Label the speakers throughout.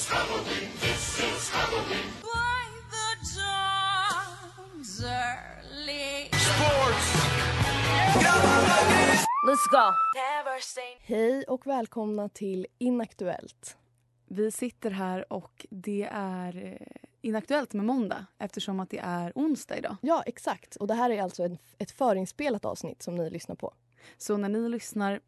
Speaker 1: Let's go!
Speaker 2: Hej och välkomna till Inaktuellt. Vi sitter här och det är eh, inaktuellt med måndag eftersom att det är onsdag idag.
Speaker 3: Ja, exakt. Och det här är alltså en, ett förinspelat avsnitt som ni lyssnar på.
Speaker 2: Så när ni lyssnar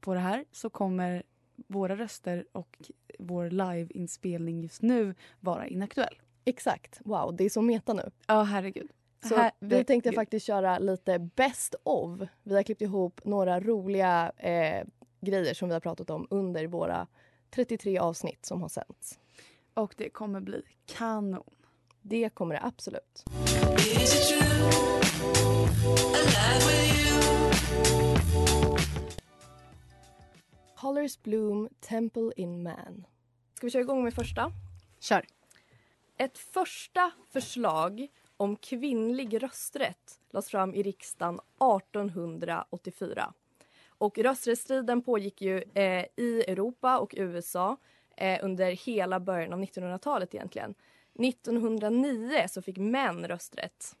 Speaker 2: på det här så kommer våra röster och vår liveinspelning just nu vara inaktuell.
Speaker 3: Exakt. Wow, det är så meta nu.
Speaker 2: Ja, herregud.
Speaker 3: Så
Speaker 2: Herregud.
Speaker 3: vi tänkte faktiskt köra lite best of. Vi har klippt ihop några roliga eh, grejer som vi har pratat om under våra 33 avsnitt som har sänts.
Speaker 2: Och det kommer bli kanon.
Speaker 3: Det kommer det absolut. Colors Bloom, Temple in Man. Ska vi köra igång med första?
Speaker 2: Kör.
Speaker 3: Ett första förslag om kvinnlig rösträtt lades fram i riksdagen 1884. Och rösträttsstriden pågick ju eh, i Europa och USA eh, under hela början av 1900-talet egentligen. 1909 så fick män rösträtt.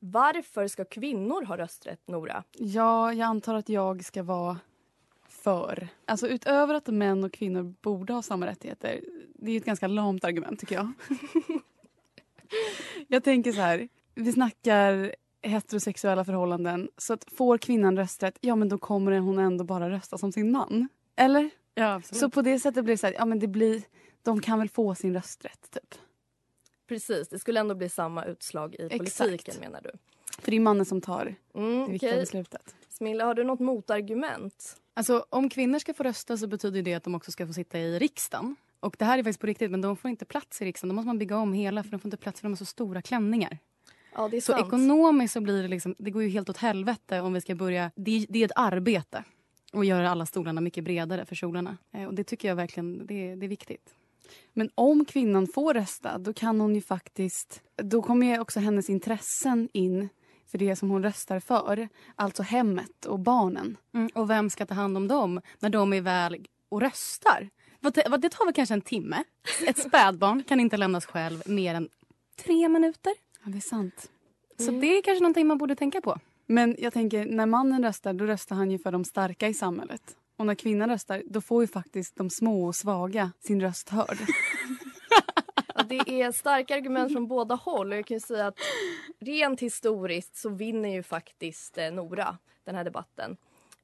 Speaker 3: Varför ska kvinnor ha rösträtt, Nora?
Speaker 2: Ja, jag antar att jag ska vara för. Alltså utöver att män och kvinnor borde ha samma rättigheter. Det är ett ganska lamt argument tycker jag. jag tänker så här. Vi snackar heterosexuella förhållanden. Så att får kvinnan rösträtt, ja men då kommer hon ändå bara rösta som sin man. Eller?
Speaker 3: Ja, absolut.
Speaker 2: Så på det sättet blir det så här, ja men det blir, de kan väl få sin rösträtt typ.
Speaker 3: Precis, det skulle ändå bli samma utslag i politiken
Speaker 2: Exakt.
Speaker 3: menar du?
Speaker 2: För det är mannen som tar
Speaker 3: Mm,
Speaker 2: det viktiga
Speaker 3: okej.
Speaker 2: beslutet.
Speaker 3: Smilla, har du något motargument?
Speaker 4: Alltså, om kvinnor ska få rösta så betyder det att de också ska få sitta i riksdagen. Och det här är faktiskt på riktigt, men de får inte plats i riksdagen. Då måste man bygga om hela för de får inte plats för de har så stora klänningar.
Speaker 3: Ja, det är
Speaker 4: Så
Speaker 3: sant.
Speaker 4: ekonomiskt så blir det liksom, det går ju helt åt helvete om vi ska börja, det, det är ett arbete att göra alla stolarna mycket bredare för kjolarna. Eh, och det tycker jag verkligen, det, det är viktigt.
Speaker 2: Men om kvinnan får rösta då kan hon ju faktiskt... Då kommer ju också hennes intressen in för det som hon röstar för. Alltså hemmet och barnen.
Speaker 4: Mm, och vem ska ta hand om dem när de är väl och röstar? Det tar väl kanske en timme? Ett spädbarn kan inte lämnas själv mer än tre minuter.
Speaker 2: Ja, det är sant.
Speaker 4: Så det är kanske någonting man borde tänka på.
Speaker 2: Men jag tänker, när mannen röstar då röstar han ju för de starka i samhället. Och när kvinnan röstar då får ju faktiskt de små och svaga sin röst hörd.
Speaker 3: Det är starka argument från båda håll. Och jag kan ju säga att rent historiskt så vinner ju faktiskt eh, Nora den här debatten.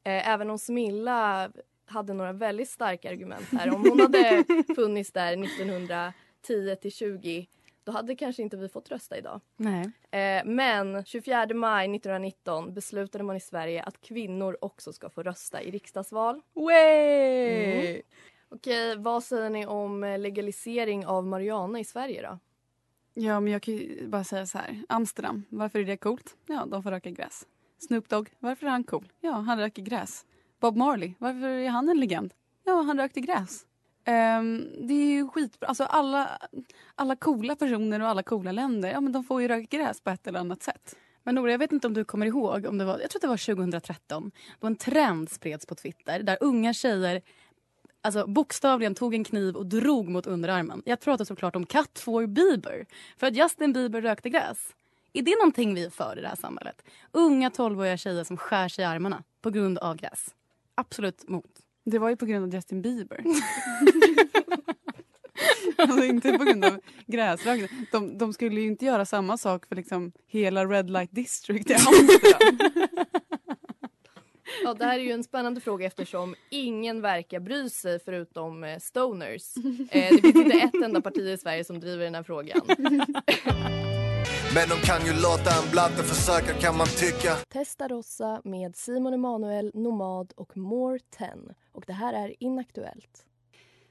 Speaker 3: Eh, även om Smilla hade några väldigt starka argument här. Om hon hade funnits där 1910 till 20 då hade kanske inte vi fått rösta idag.
Speaker 4: Nej.
Speaker 3: Eh, men 24 maj 1919 beslutade man i Sverige att kvinnor också ska få rösta i riksdagsval.
Speaker 2: Way!
Speaker 3: Mm. Okej, eh, vad säger ni om eh, legalisering av marijuana i Sverige då?
Speaker 2: Ja, men jag kan ju bara säga så här. Amsterdam, varför är det coolt? Ja, de får röka gräs. Snoop Dogg, varför är han cool? Ja, han röker gräs. Bob Marley, varför är han en legend? Ja, han rökte gräs. Um, det är ju skitbra. Alltså alla, alla coola personer och alla coola länder, ja men de får ju röka gräs på ett eller annat sätt.
Speaker 4: Men Nora, jag vet inte om du kommer ihåg, om det var, jag tror att det var 2013, då en trend spreds på Twitter där unga tjejer alltså, bokstavligen tog en kniv och drog mot underarmen. Jag pratar såklart om Cut for Bieber, för att Justin Bieber rökte gräs. Är det någonting vi är för i det här samhället? Unga 12-åriga tjejer som skär sig i armarna på grund av gräs. Absolut mot.
Speaker 2: Det var ju på grund av Justin Bieber. alltså inte på grund av gräsrökning. De, de skulle ju inte göra samma sak för liksom hela Red Light District i Amsterdam.
Speaker 3: Ja, det här är ju en spännande fråga eftersom ingen verkar bry sig förutom eh, stoners. Eh, det finns inte ett enda parti i Sverige som driver den här frågan.
Speaker 5: Men de kan ju låta en blatte försöka kan man tycka
Speaker 3: Testarossa med Simon Emanuel, Nomad och More 10. Och det här är Inaktuellt.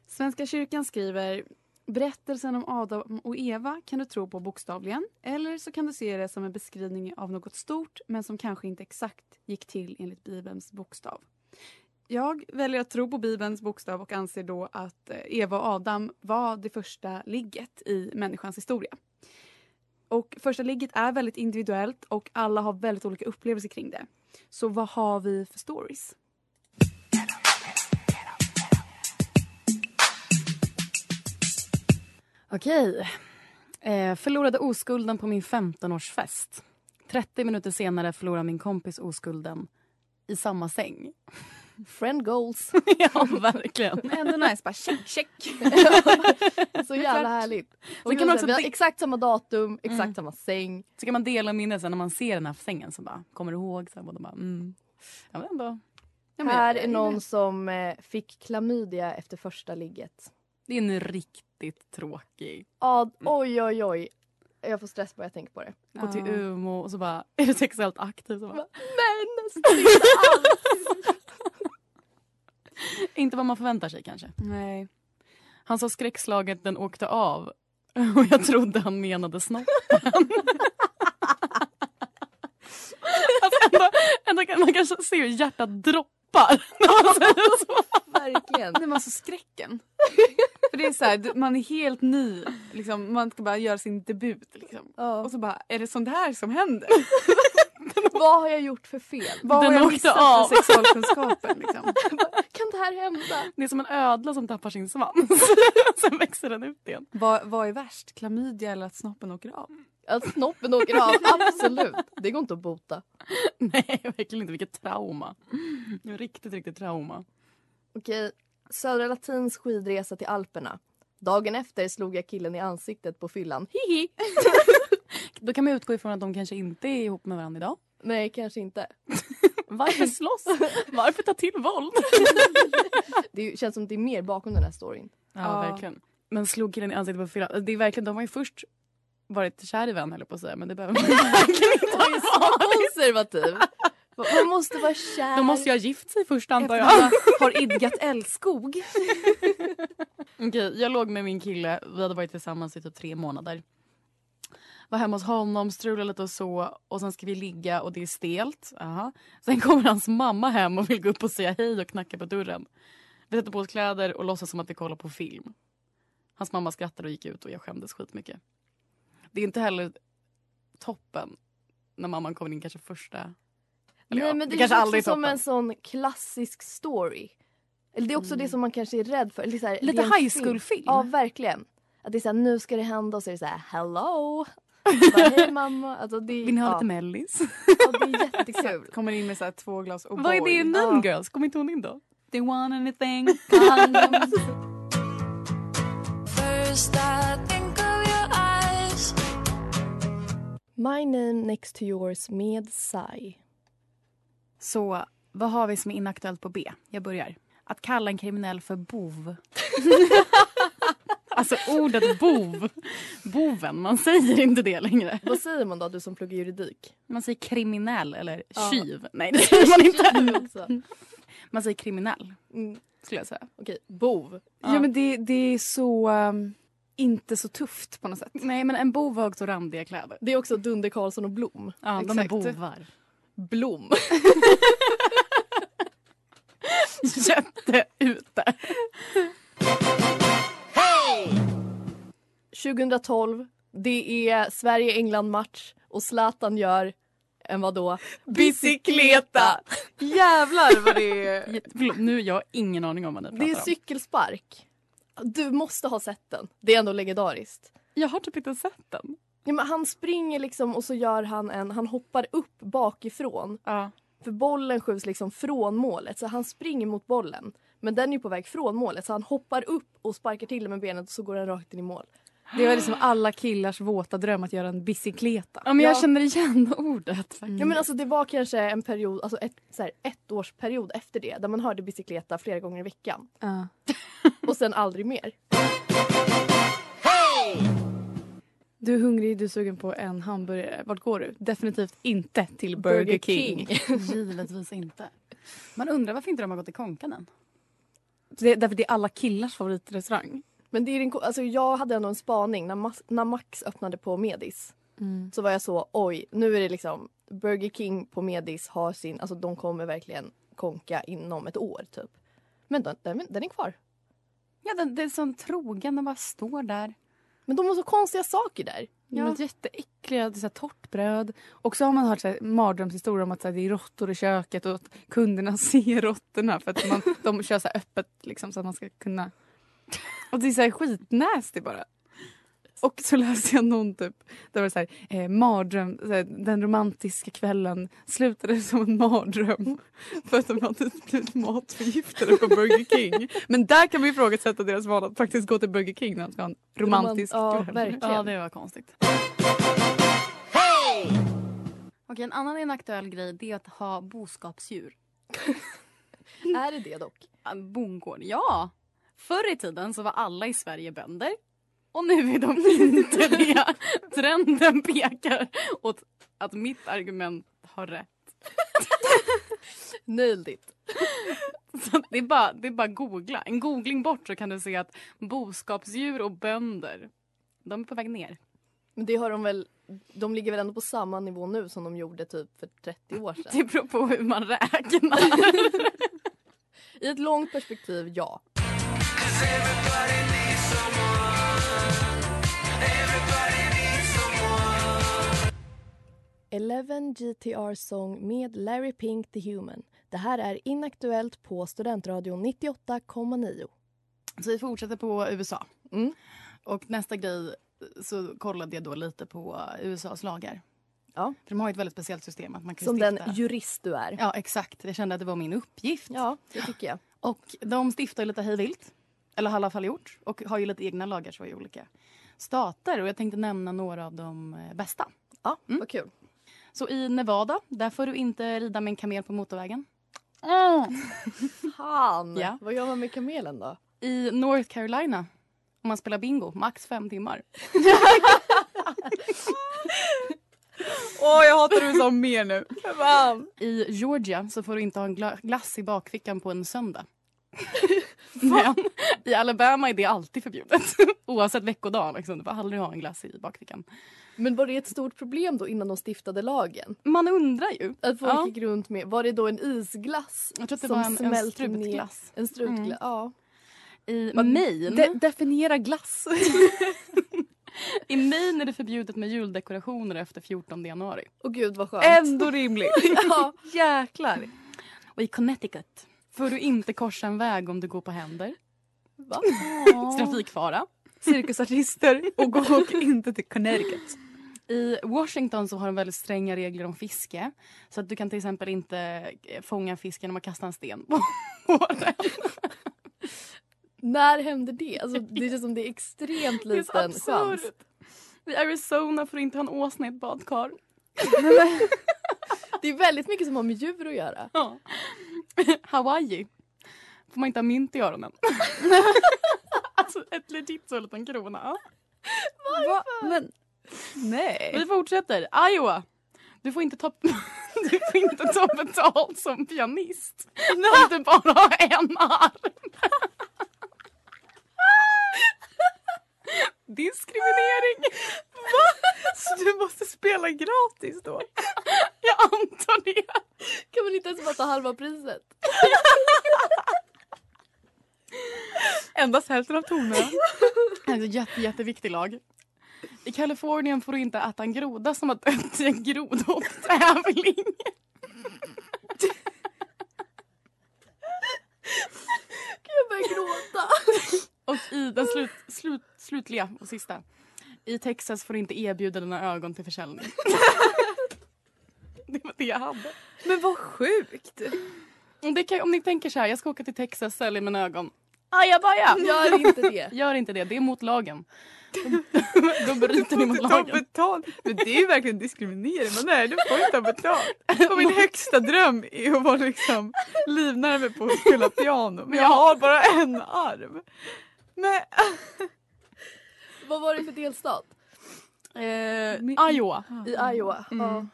Speaker 2: Svenska kyrkan skriver Berättelsen om Adam och Eva kan du tro på bokstavligen eller så kan du se det som en beskrivning av något stort men som kanske inte exakt gick till enligt Bibelns bokstav. Jag väljer att tro på Bibelns bokstav och anser då att eh, Eva och Adam var det första ligget i människans historia. Och första ligget är väldigt individuellt och alla har väldigt olika upplevelser kring det. Så vad har vi för stories?
Speaker 4: Okej. Eh, förlorade oskulden på min 15-årsfest. 30 minuter senare förlorar min kompis oskulden i samma säng.
Speaker 3: Friend goals.
Speaker 4: ja, verkligen.
Speaker 2: Ändå nice, bara check, check.
Speaker 3: Så jävla härligt. Och
Speaker 4: kan
Speaker 3: kan
Speaker 4: man
Speaker 3: också vi har exakt samma datum, exakt
Speaker 4: Mm.
Speaker 3: samma säng.
Speaker 4: Så kan man dela minnen sen när man ser den här sängen. Så bara, kommer du ihåg? Så bara, mm. Ja, men ändå.
Speaker 2: Ja, men
Speaker 3: här
Speaker 2: jag-
Speaker 3: är någon som eh, fick klamydia efter första ligget.
Speaker 4: Det är en riktigt tråkig.
Speaker 3: Ja, oj oj oj. Jag får stress bara jag tänker på det.
Speaker 4: Gå till. Umeå och så bara, är du sexuellt aktiv? Så bara,
Speaker 3: Men sluta alls!
Speaker 4: inte vad man förväntar sig kanske.
Speaker 2: Nej.
Speaker 4: Han sa skräckslaget den åkte av. Och jag trodde han menade snoppen. alltså ändå, ändå kan man kanske se hur hjärtat droppar. När man säger så.
Speaker 3: Verkligen.
Speaker 2: Det var alltså skräcken. För det är så här, man är helt ny. Liksom, man ska bara göra sin debut. Liksom.
Speaker 3: Ja.
Speaker 2: Och så bara, är det sånt här som händer?
Speaker 3: Vad har jag gjort för fel?
Speaker 2: Vad
Speaker 4: Den
Speaker 2: har jag missat
Speaker 4: av.
Speaker 2: för sexualkunskapen? Liksom?
Speaker 3: Kan det här hända?
Speaker 4: Det är som en ödla som tappar sin svans. Sen växer den ut igen.
Speaker 2: Vad, vad är värst? Klamydia eller att snoppen åker av?
Speaker 3: Att snoppen åker av, absolut. Det går inte att bota.
Speaker 4: Nej, verkligen inte. Vilket trauma. Det var Riktigt, riktigt trauma.
Speaker 3: Okej, Södra Latins skidresa till Alperna. Dagen efter slog jag killen i ansiktet på fyllan. Hihi!
Speaker 4: Då kan man utgå ifrån att de kanske inte är ihop med varandra idag.
Speaker 3: Nej, kanske inte.
Speaker 4: Varför slåss? Varför ta till våld?
Speaker 3: Det känns som det är mer bakom den här storyn.
Speaker 4: Ja, verkligen. Men slog killen i ansiktet på fyllan. Det är verkligen, de har ju först varit kär i varandra jag på att säga. Men det behöver man verkligen inte ha varit.
Speaker 3: konservativ. Man måste vara kär.
Speaker 4: De måste ju ha gift sig först antar jag.
Speaker 2: Har idgat älskog.
Speaker 4: Okej, jag låg med min kille. Vi hade varit tillsammans i typ tre månader. Var hemma hos honom, strulade lite och så. Och sen ska vi ligga och det är stelt. Aha. Sen kommer hans mamma hem och vill gå upp och säga hej och knacka på dörren. Vi sätter på oss kläder och låtsas som att vi kollar på film. Hans mamma skrattade och gick ut och jag skämdes skitmycket. Det är inte heller toppen när mamman kommer in kanske första...
Speaker 3: Nej,
Speaker 4: ja,
Speaker 3: men det,
Speaker 4: kanske
Speaker 3: är
Speaker 4: aldrig
Speaker 3: som
Speaker 4: toppen.
Speaker 3: en sån klassisk story. Eller det är också det som man kanske är rädd för. Eller så här,
Speaker 4: Lite
Speaker 3: det
Speaker 4: high school-film.
Speaker 3: Ja, verkligen. Att det är så här, nu ska det hända och så är det så här, hello. Bara, Hej mamma. Alltså, det,
Speaker 4: Vill ni ha
Speaker 3: ja.
Speaker 4: lite mellis?
Speaker 3: Ja, det är jättekul.
Speaker 2: Kommer in med så här två glas O'boy.
Speaker 4: Vad är det i Mean
Speaker 3: Ja.
Speaker 4: Girls? Kommer inte hon in då?
Speaker 2: They want anything.
Speaker 3: My name next to yours med Sai.
Speaker 4: Så vad har vi som är inaktuellt på B? Jag börjar. Att kalla en kriminell för bov. alltså ordet bov. Boven, man säger inte det längre.
Speaker 3: Vad säger man då, du som pluggar juridik?
Speaker 4: Man säger kriminell eller
Speaker 3: Ja.
Speaker 4: tjuv. Nej, det säger man inte.
Speaker 3: Också.
Speaker 4: Man säger kriminell,
Speaker 3: Mm.
Speaker 4: skulle jag säga.
Speaker 3: Okej, bov.
Speaker 2: Ja, men det, det är så... um, inte så tufft på något sätt.
Speaker 4: Nej, men en bov högt också randiga kläder.
Speaker 3: Det är också Dunder Karlsson och Blom.
Speaker 4: Ja, Exakt. de är bovar.
Speaker 3: Blom. Jätte ute. Hey! 2012, det är Sverige-England-match och Zlatan gör en vadå?
Speaker 4: Bicykleta! Jävlar vad det är! Nu jag har jag ingen aning om vad ni pratar om.
Speaker 3: Det är cykelspark. Du måste ha sett den. Det är ändå legendariskt.
Speaker 4: Jag har typ inte sett den.
Speaker 3: Ja, men han springer liksom och så gör han en, han hoppar upp bakifrån.
Speaker 4: Ja.
Speaker 3: För bollen skjuts liksom från målet så han springer mot bollen. Men den är på väg från målet så han hoppar upp och sparkar till den med benet och så går den rakt in i mål.
Speaker 2: Det var liksom alla killars våta dröm att göra en bicykleta.
Speaker 4: Ja, men jag
Speaker 3: Ja.
Speaker 4: känner igen ordet. faktiskt.
Speaker 3: Ja men alltså det var kanske en period, alltså ett, så här, ett års period efter det där man hörde bicykleta flera gånger i veckan.
Speaker 2: Ja.
Speaker 3: Och sen aldrig mer.
Speaker 2: Du är hungrig, du är sugen på en hamburgare. Vart går du? Definitivt inte till Burger,
Speaker 3: Burger
Speaker 2: King.
Speaker 3: King.
Speaker 4: Givetvis inte. Man undrar varför inte de har gått i konkan än.
Speaker 2: Det är, därför det är alla killars favoritrestaurang.
Speaker 3: Men det är den, ko- alltså jag hade ändå en spaning när, Mas, när Max öppnade på Medis. Så var jag så oj nu är det liksom Burger King på Medis har sin, alltså de kommer verkligen konka inom ett år typ. Men den, den, den är kvar.
Speaker 4: Ja, den, det är sån trogen, den bara står där.
Speaker 3: Men de har så konstiga saker där.
Speaker 2: Ja. Men jätteäckliga, så här torrt bröd. Och så har man hört så här, mardrömshistorier om att så här, det är råttor i köket och att kunderna ser råttorna för att man, de kör så här öppet liksom, så att man ska kunna... Och det är så här skitnasty bara. Och så läste jag någon typ, där var det så här, eh, mardröm, så här, den romantiska kvällen slutade som en mardröm för att de hade blivit matförgiftade på Burger King. Men där kan man ifrågasätta deras val att faktiskt gå till Burger King när de ska ha en romantisk
Speaker 3: Romant- ja,
Speaker 2: kväll.
Speaker 3: verkligen.
Speaker 4: Ja, det var konstigt. Okej, en annan inaktuell grej det är att ha boskapsdjur.
Speaker 3: Är det det dock?
Speaker 4: Ja, Bondgård, ja. Förr i tiden så var alla i Sverige bönder. Och nu är de inte det. Trenden pekar åt att mitt argument har rätt.
Speaker 3: Nailed it.
Speaker 4: Så det, är bara, det är bara googla. En googling bort så kan du se att boskapsdjur och bönder, de är på väg ner.
Speaker 3: Men det har de väl, de ligger väl ändå på samma nivå nu som de gjorde typ för 30 år sedan.
Speaker 4: Det beror på hur man räknar.
Speaker 3: I ett långt perspektiv, ja. Eleven GTR Song med Larry Pink The Human. Det här är Inaktuellt på Studentradion 98,9.
Speaker 4: Så vi fortsätter på USA.
Speaker 3: Mm.
Speaker 4: Och nästa grej så kollade jag då lite på USAs lagar.
Speaker 3: Ja.
Speaker 4: För de har ett väldigt speciellt system. Att man kan
Speaker 3: Som
Speaker 4: stifta...
Speaker 3: den jurist du är.
Speaker 4: Ja, exakt. Jag kände att det var min uppgift.
Speaker 3: Ja, det tycker jag.
Speaker 4: Och de stiftar lite hejvilt. Eller har i alla fall gjort. Och har ju lite egna lagar så i olika stater. Och jag tänkte nämna några av de eh, bästa.
Speaker 3: Ja, vad kul.
Speaker 4: Så i Nevada, där får du inte rida med en kamel på motorvägen.
Speaker 3: Han!
Speaker 4: Ja.
Speaker 3: Vad gör man med kamelen då?
Speaker 4: I North Carolina, om man spelar bingo, max fem timmar.
Speaker 2: Åh, jag hatar USA mer nu.
Speaker 4: I Georgia så får du inte ha en gla- glass i bakfickan på en söndag. Men i Alabama är det alltid förbjudet. Oavsett veckodag. Liksom. Du får aldrig ha en glass i bakfickan.
Speaker 3: Men var det ett stort problem då innan de stiftade lagen?
Speaker 4: Man undrar ju.
Speaker 3: Att folk
Speaker 4: Ja.
Speaker 3: gick runt med, var det då en isglass?
Speaker 4: Jag tror att det
Speaker 3: som
Speaker 4: var en, en strutglass.
Speaker 3: En strutglass,
Speaker 4: Mm.
Speaker 3: ja.
Speaker 4: I Maine,
Speaker 2: De- definiera glass.
Speaker 4: I Maine är det förbjudet med juldekorationer efter 14 januari.
Speaker 3: Och gud vad skönt.
Speaker 2: Ändå rimligt.
Speaker 3: ja.
Speaker 2: Jäklar.
Speaker 4: Och i Connecticut får du inte korsa en väg om du går på händer.
Speaker 3: Va?
Speaker 4: Trafikfara.
Speaker 2: Cirkusartister och gå och inte till Connecticut.
Speaker 4: I Washington så har de väldigt stränga regler om fiske. Så att du kan till exempel inte eh, fånga fisk genom att kasta en sten på den.
Speaker 3: När hände det? Alltså, det känns som det är extremt
Speaker 4: Det
Speaker 3: liten chans.
Speaker 4: absurt. I Arizona får du inte ha en åsna i ett badkar.
Speaker 3: Det är väldigt mycket som har med djur att göra.
Speaker 4: Ja. Hawaii får man inte ha mynt i öronen. alltså ett legit så liten krona.
Speaker 2: Va? Men nej.
Speaker 4: Vi fortsätter. Iowa. Du får inte ta, du får inte ta betalt som pianist. Om du bara har en arm. Diskriminering.
Speaker 2: Så du måste spela gratis då?
Speaker 4: Jag antar det.
Speaker 3: Kan man inte ens bara ta halva priset?
Speaker 2: Endast hälften av tonerna.
Speaker 4: Alltså, jätte, jätteviktig lag. I Kalifornien får du inte äta en groda som har dött i en grodhopptävling.
Speaker 3: Jag börjar gråta.
Speaker 4: Och i den slut, slut, slutliga och sista. I Texas får du inte erbjuda dina ögon till försäljning. det var det jag hade.
Speaker 3: Men vad sjukt!
Speaker 4: Om, det kan, om ni tänker så här, jag ska åka till Texas, sälja mina ögon. Ajabaja!
Speaker 3: Gör inte det.
Speaker 4: Gör inte det, det är mot lagen. Då bryter ni mot lagen.
Speaker 6: betalt. Men det är ju verkligen diskriminering. Man är, du får inte ta betalt. Och min högsta dröm är att vara liksom livnärme på att spela piano. Men jag har bara en arm. Men
Speaker 3: Vad var det för delstat?
Speaker 4: Eh, Iowa.
Speaker 3: I Iowa.
Speaker 6: Mm.
Speaker 3: Ja.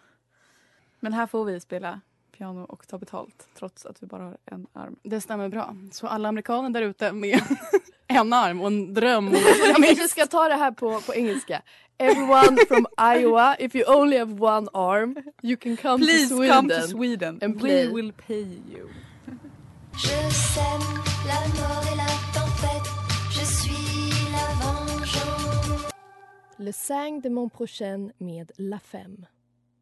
Speaker 6: Men här får vi spela piano och ta betalt trots att vi bara har en arm.
Speaker 4: Det stämmer bra. Så alla amerikaner där ute med en arm och en dröm.
Speaker 3: Vi kanske ska ta det här på, på engelska. Everyone from Iowa, if you only have one arm, you can come
Speaker 6: Please
Speaker 3: to Sweden.
Speaker 6: come to Sweden.
Speaker 3: and
Speaker 6: We
Speaker 3: play.
Speaker 6: will pay you.
Speaker 3: Le sang de mon prochain med La Femme.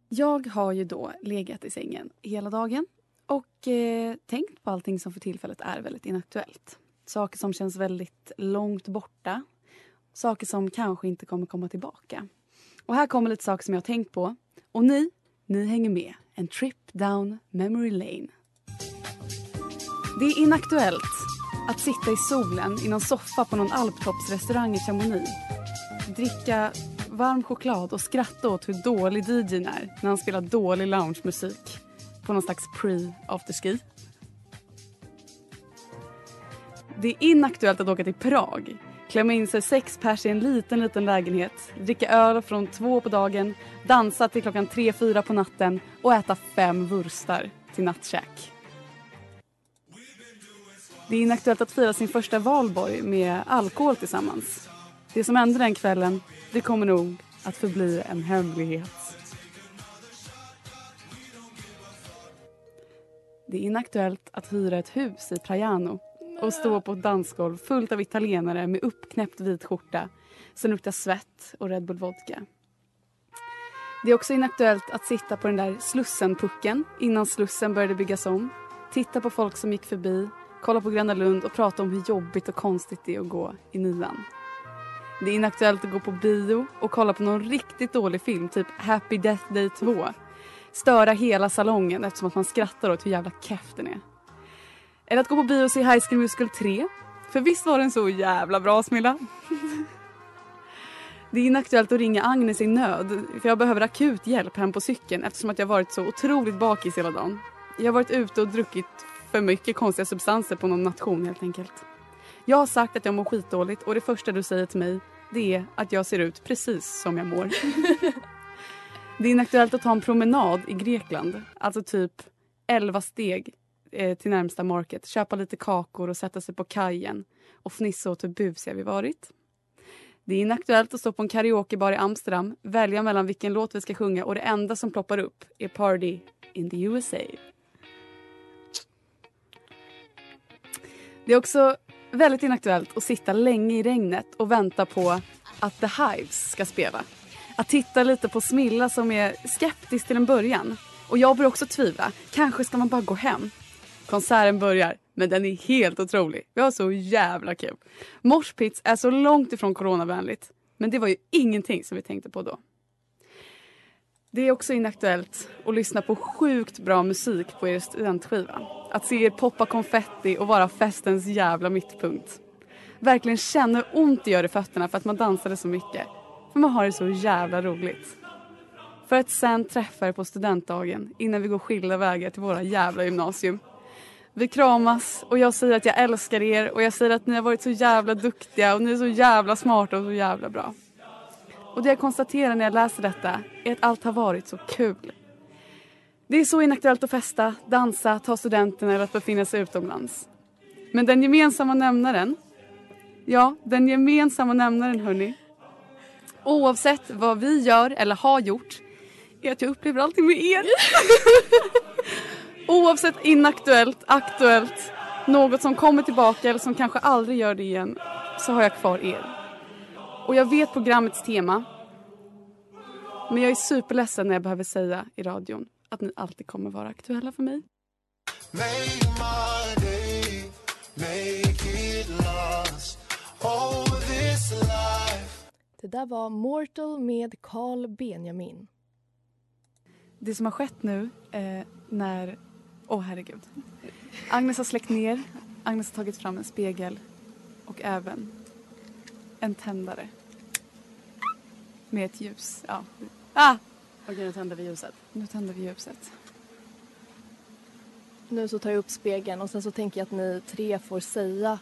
Speaker 2: Jag har ju då legat i sängen hela dagen och eh, tänkt på allting som för tillfället är väldigt inaktuellt. Saker som känns väldigt långt borta. Saker som kanske inte kommer komma tillbaka. Och här kommer lite saker som jag har tänkt på. Och ni, ni hänger med. En trip down memory lane. Det är inaktuellt att sitta i solen i någon soffa på någon alptoppsrestaurang i Chamonix. Dricka varm choklad och skratta åt hur dålig DJn är när han spelar dålig loungemusik på någon slags pre-afterski. Det är inaktuellt att åka till Prag, klämma in sig sex pers i en liten, liten lägenhet, dricka öl från två på dagen, dansa till klockan tre, fyra på natten och äta fem vurstar till nattkäk. Det är inaktuellt att fira sin första valborg med alkohol tillsammans. Det som hände den kvällen, det kommer nog att förbli en hemlighet. Det är inaktuellt att hyra ett hus i Trajano och stå på ett dansgolv fullt av italienare med uppknäppt vit skjorta som luktar svett och Red Bull vodka. Det är också inaktuellt att sitta på den där Slussenpucken innan Slussen började byggas om. Titta på folk som gick förbi, kolla på Gröna Lund och prata om hur jobbigt och konstigt det är att gå i nian. Det är inaktuellt att gå på bio och kolla på någon riktigt dålig film, typ Happy Death Day 2. Störa hela salongen eftersom att man skrattar åt hur jävla keff den är. Eller att gå på bio och se High School Musical 3. För visst var den så jävla bra Smilla? Det är inaktuellt att ringa Agnes i nöd för jag behöver akut hjälp hem på cykeln eftersom att jag varit så otroligt bakis hela dagen. Jag har varit ute och druckit för mycket konstiga substanser på någon nation helt enkelt. Jag har sagt att jag mår skitdåligt och det första du säger till mig det är att jag ser ut precis som jag mår. det är inaktuellt att ta en promenad i Grekland, alltså typ 11 steg eh, till närmsta market, köpa lite kakor och sätta sig på kajen och fnissa åt hur busiga vi varit. Det är inaktuellt att stå på en karaokebar i Amsterdam, välja mellan vilken låt vi ska sjunga och det enda som ploppar upp är Party in the USA. Det är också väldigt inaktuellt att sitta länge i regnet och vänta på att The Hives ska spela. Att titta lite på Smilla som är skeptisk till en början. Och jag börjar också tvivla. Kanske ska man bara gå hem. Konserten börjar, men den är helt otrolig. Vi har så jävla kul. Moshpits är så långt ifrån coronavänligt. Men det var ju ingenting som vi tänkte på då. Det är också inaktuellt att lyssna på sjukt bra musik på er studentskiva. Att se er poppa konfetti och vara festens jävla mittpunkt. Verkligen känna hur ont det gör i fötterna för att man dansade så mycket. För man har det så jävla roligt. För att sen träffa er på studentdagen innan vi går skilda vägar till våra jävla gymnasium. Vi kramas och jag säger att jag älskar er och jag säger att ni har varit så jävla duktiga och ni är så jävla smarta och så jävla bra. Och det jag konstaterar när jag läser detta är att allt har varit så kul. Det är så inaktuellt att festa, dansa, ta studenten eller att befinna sig utomlands. Men den gemensamma nämnaren, ja, den gemensamma nämnaren hörni, oavsett vad vi gör eller har gjort, är att jag upplever allting med er. oavsett inaktuellt, aktuellt, något som kommer tillbaka eller som kanske aldrig gör det igen, så har jag kvar er. Och jag vet programmets tema Men jag är superledsen när jag behöver säga i radion att ni alltid kommer vara aktuella för mig.
Speaker 5: Day, last. Oh.
Speaker 3: Det där var Mortal med Carl Benjamin.
Speaker 2: Det som har skett nu eh, när... Åh herregud. Agnes har släckt ner. Agnes har tagit fram en spegel och även en tändare. Med ett ljus. Ja. Ah!
Speaker 4: Okej, nu tänder vi ljuset.
Speaker 2: Nu tänder vi ljuset.
Speaker 3: Nu så tar jag upp spegeln och sen så tänker jag att ni tre får säga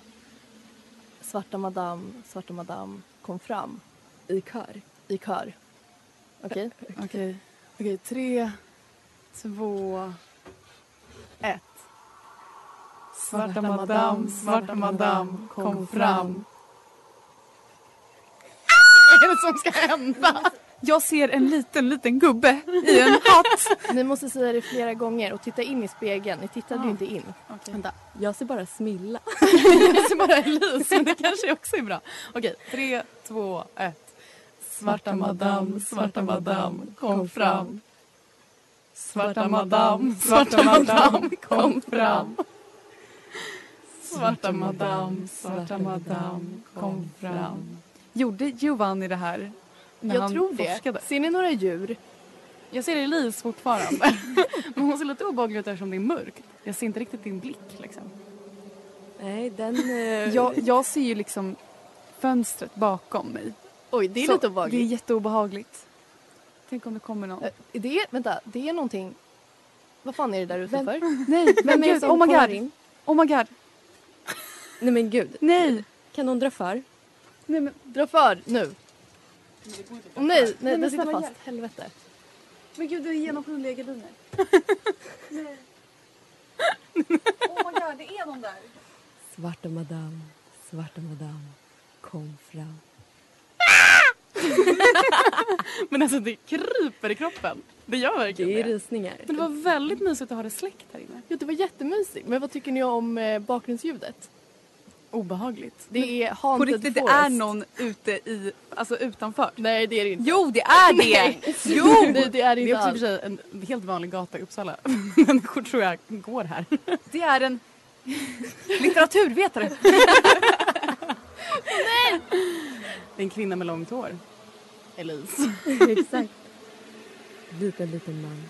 Speaker 3: Svarta madam, svarta madam kom fram. I kör. I kör. Okej?
Speaker 2: Okej. Okej, tre, två, ett. Svarta madam, svarta madam, kom fram.
Speaker 4: Som ska hända?
Speaker 2: Jag ser en liten, liten gubbe i en hatt.
Speaker 3: Ni måste säga det flera gånger och titta in i spegeln. Ni tittade ju
Speaker 2: Ah.
Speaker 3: inte in.
Speaker 4: Vänta.
Speaker 3: Jag ser bara Smilla.
Speaker 4: Jag ser bara Elise, men det kanske också är bra. Okej, tre, två, ett. Svarta madam, svarta madam, kom fram. Svarta madam, svarta madam, kom fram. Svarta madam, svarta madam, kom fram.
Speaker 2: Gjorde Giovanni det här när
Speaker 3: Jag
Speaker 2: han
Speaker 3: tror det.
Speaker 2: forskade?
Speaker 3: Ser ni några djur?
Speaker 4: Jag ser Elise fortfarande. Men hon ser lite obehaglig ut eftersom det är mörkt. Jag ser inte riktigt din blick liksom.
Speaker 3: Nej, den... eh,
Speaker 2: Jag, jag ser ju liksom fönstret bakom mig.
Speaker 3: Oj, det är
Speaker 2: Så
Speaker 3: lite obehagligt.
Speaker 2: Det är jätteobehagligt. Tänk om det kommer någon.
Speaker 3: Eh, Det är, vänta, det är någonting... Vad fan är det där ute
Speaker 2: Vem-
Speaker 3: för?
Speaker 2: Nej, men gud, oh my god.
Speaker 3: in?
Speaker 2: Oh my god.
Speaker 3: Nej men gud.
Speaker 2: Nej.
Speaker 3: Dra för?
Speaker 2: Nej men,
Speaker 3: Dra för nu. Åh, nej, nej,
Speaker 2: men
Speaker 3: den
Speaker 2: det
Speaker 3: sitter fast. Helvete.
Speaker 2: men gud, det är genomskinliga gardiner. Nej. Oh my god, det är någon där.
Speaker 3: Svarta madam, svarta madam, kom fram.
Speaker 4: Men alltså det kryper i kroppen. Det gör verkligen
Speaker 3: Det är
Speaker 4: det.
Speaker 3: rysningar.
Speaker 4: Men det var väldigt mysigt att ha det släckt här inne.
Speaker 3: Ja, det var jättemysigt. Men vad tycker ni om eh, bakgrundsljudet?
Speaker 4: Obehagligt.
Speaker 3: Det är
Speaker 2: På
Speaker 3: Haunted
Speaker 2: riktigt, det
Speaker 3: Forest.
Speaker 2: är någon ute i, alltså utanför.
Speaker 3: Nej, det är det inte.
Speaker 2: Jo, det är det!
Speaker 3: Jo! Nej, det är det
Speaker 4: Det
Speaker 3: inte
Speaker 4: är också i och för sig en helt vanlig gata i Uppsala. Människor tror jag går här.
Speaker 2: Det är en litteraturvetare.
Speaker 4: Det är en kvinna med långt hår. Elise.
Speaker 3: Exakt. Liten, liten man.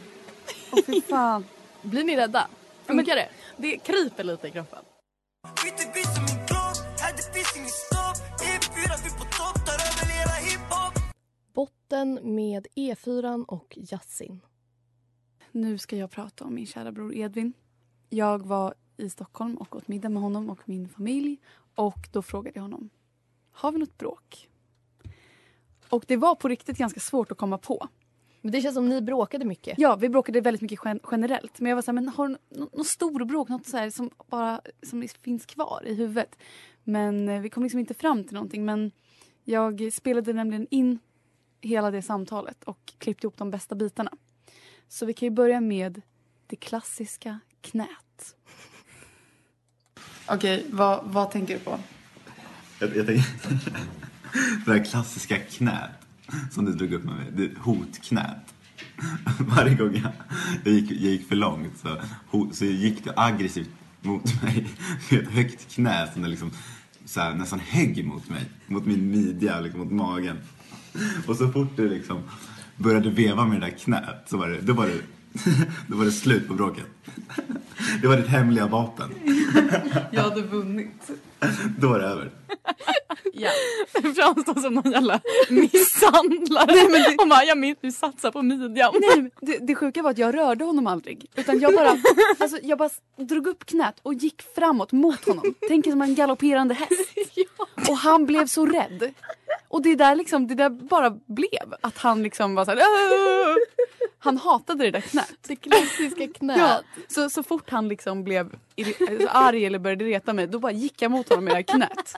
Speaker 2: Åh fy fan.
Speaker 3: Blir ni rädda? Funkar det?
Speaker 4: Det kryper lite i kroppen.
Speaker 3: Botten med E4 och Yassin.
Speaker 2: Nu ska jag prata om min kära bror Edvin. Jag var i Stockholm och åt middag med honom och min familj. Och då frågade jag honom, har vi något bråk? Och det var på riktigt ganska svårt att komma på.
Speaker 3: Men det känns som ni bråkade mycket.
Speaker 2: Ja, vi bråkade väldigt mycket gen- generellt. Men jag var så här, men har du nå- något stor bråk? Något så här som bara som finns kvar i huvudet? Men eh, vi kom liksom inte fram till någonting. Men jag spelade nämligen in hela det samtalet och klippte ihop de bästa bitarna. Så vi kan ju börja med det klassiska knät. Okej, vad, vad tänker du på?
Speaker 7: Jag, jag tänker, det här klassiska knät som du drog upp med mig, det, hotknät. Varje gång jag, jag, gick, jag gick för långt så, så gick du aggressivt mot mig med ett högt knä som det liksom, så här, nästan högg mot mig, mot min midja, liksom, mot magen. Och så fort du liksom började veva med det där knät så var det, då var det, då var det slut på bråket. Det var ditt hemliga vapen.
Speaker 2: Jag hade vunnit.
Speaker 7: Då var det över.
Speaker 4: Ja. Det framstår som någon jävla misshandlare. Nej, men det... Hon bara, jag minns du satsar på midjan.
Speaker 2: Nej, det, det sjuka var att jag rörde honom aldrig. Utan jag bara, alltså, jag bara drog upp knät och gick framåt mot honom. Tänk som en galopperande häst. Och han blev så rädd. Och det där, liksom, det där bara blev. Att han liksom var så! Han hatade det där knät.
Speaker 3: Det klassiska knät.
Speaker 2: Ja, så, så fort han liksom blev arg eller började reta mig då bara gick jag mot honom med det här knät.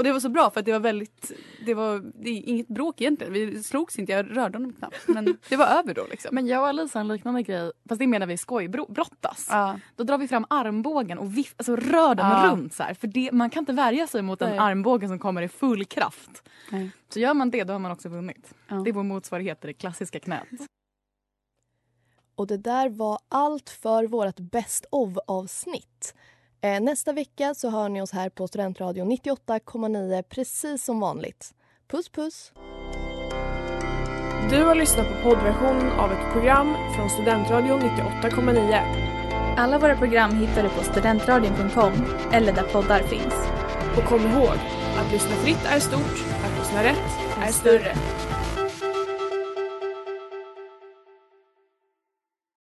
Speaker 2: Och det var så bra för att det var väldigt, det var det är inget bråk egentligen. Vi slogs inte, jag rörde honom knappt. Men det var över då liksom.
Speaker 4: Men jag och Alice har en liknande grej, fast det menar vi skojbrottas.
Speaker 2: Ja.
Speaker 4: Då drar vi fram armbågen och viff, alltså rör den
Speaker 2: Ja.
Speaker 4: runt så här. För det, man kan inte värja sig mot en
Speaker 2: Nej.
Speaker 4: armbåge som kommer i full kraft.
Speaker 2: Nej.
Speaker 4: Så gör man det då har man också vunnit.
Speaker 2: Ja.
Speaker 4: Det är vår motsvarighet till det klassiska knät.
Speaker 3: Och det där var allt för vårt Best of-avsnitt. Eh, nästa vecka så hör ni oss här på Studentradion 98,9 precis som vanligt. Puss puss!
Speaker 8: Du har lyssnat på poddversionen av ett program från Studentradion 98,9.
Speaker 9: Alla våra program hittar du på studentradion.com eller där poddar finns.
Speaker 8: Och kom ihåg, att lyssna fritt är stort, att lyssna rätt är större.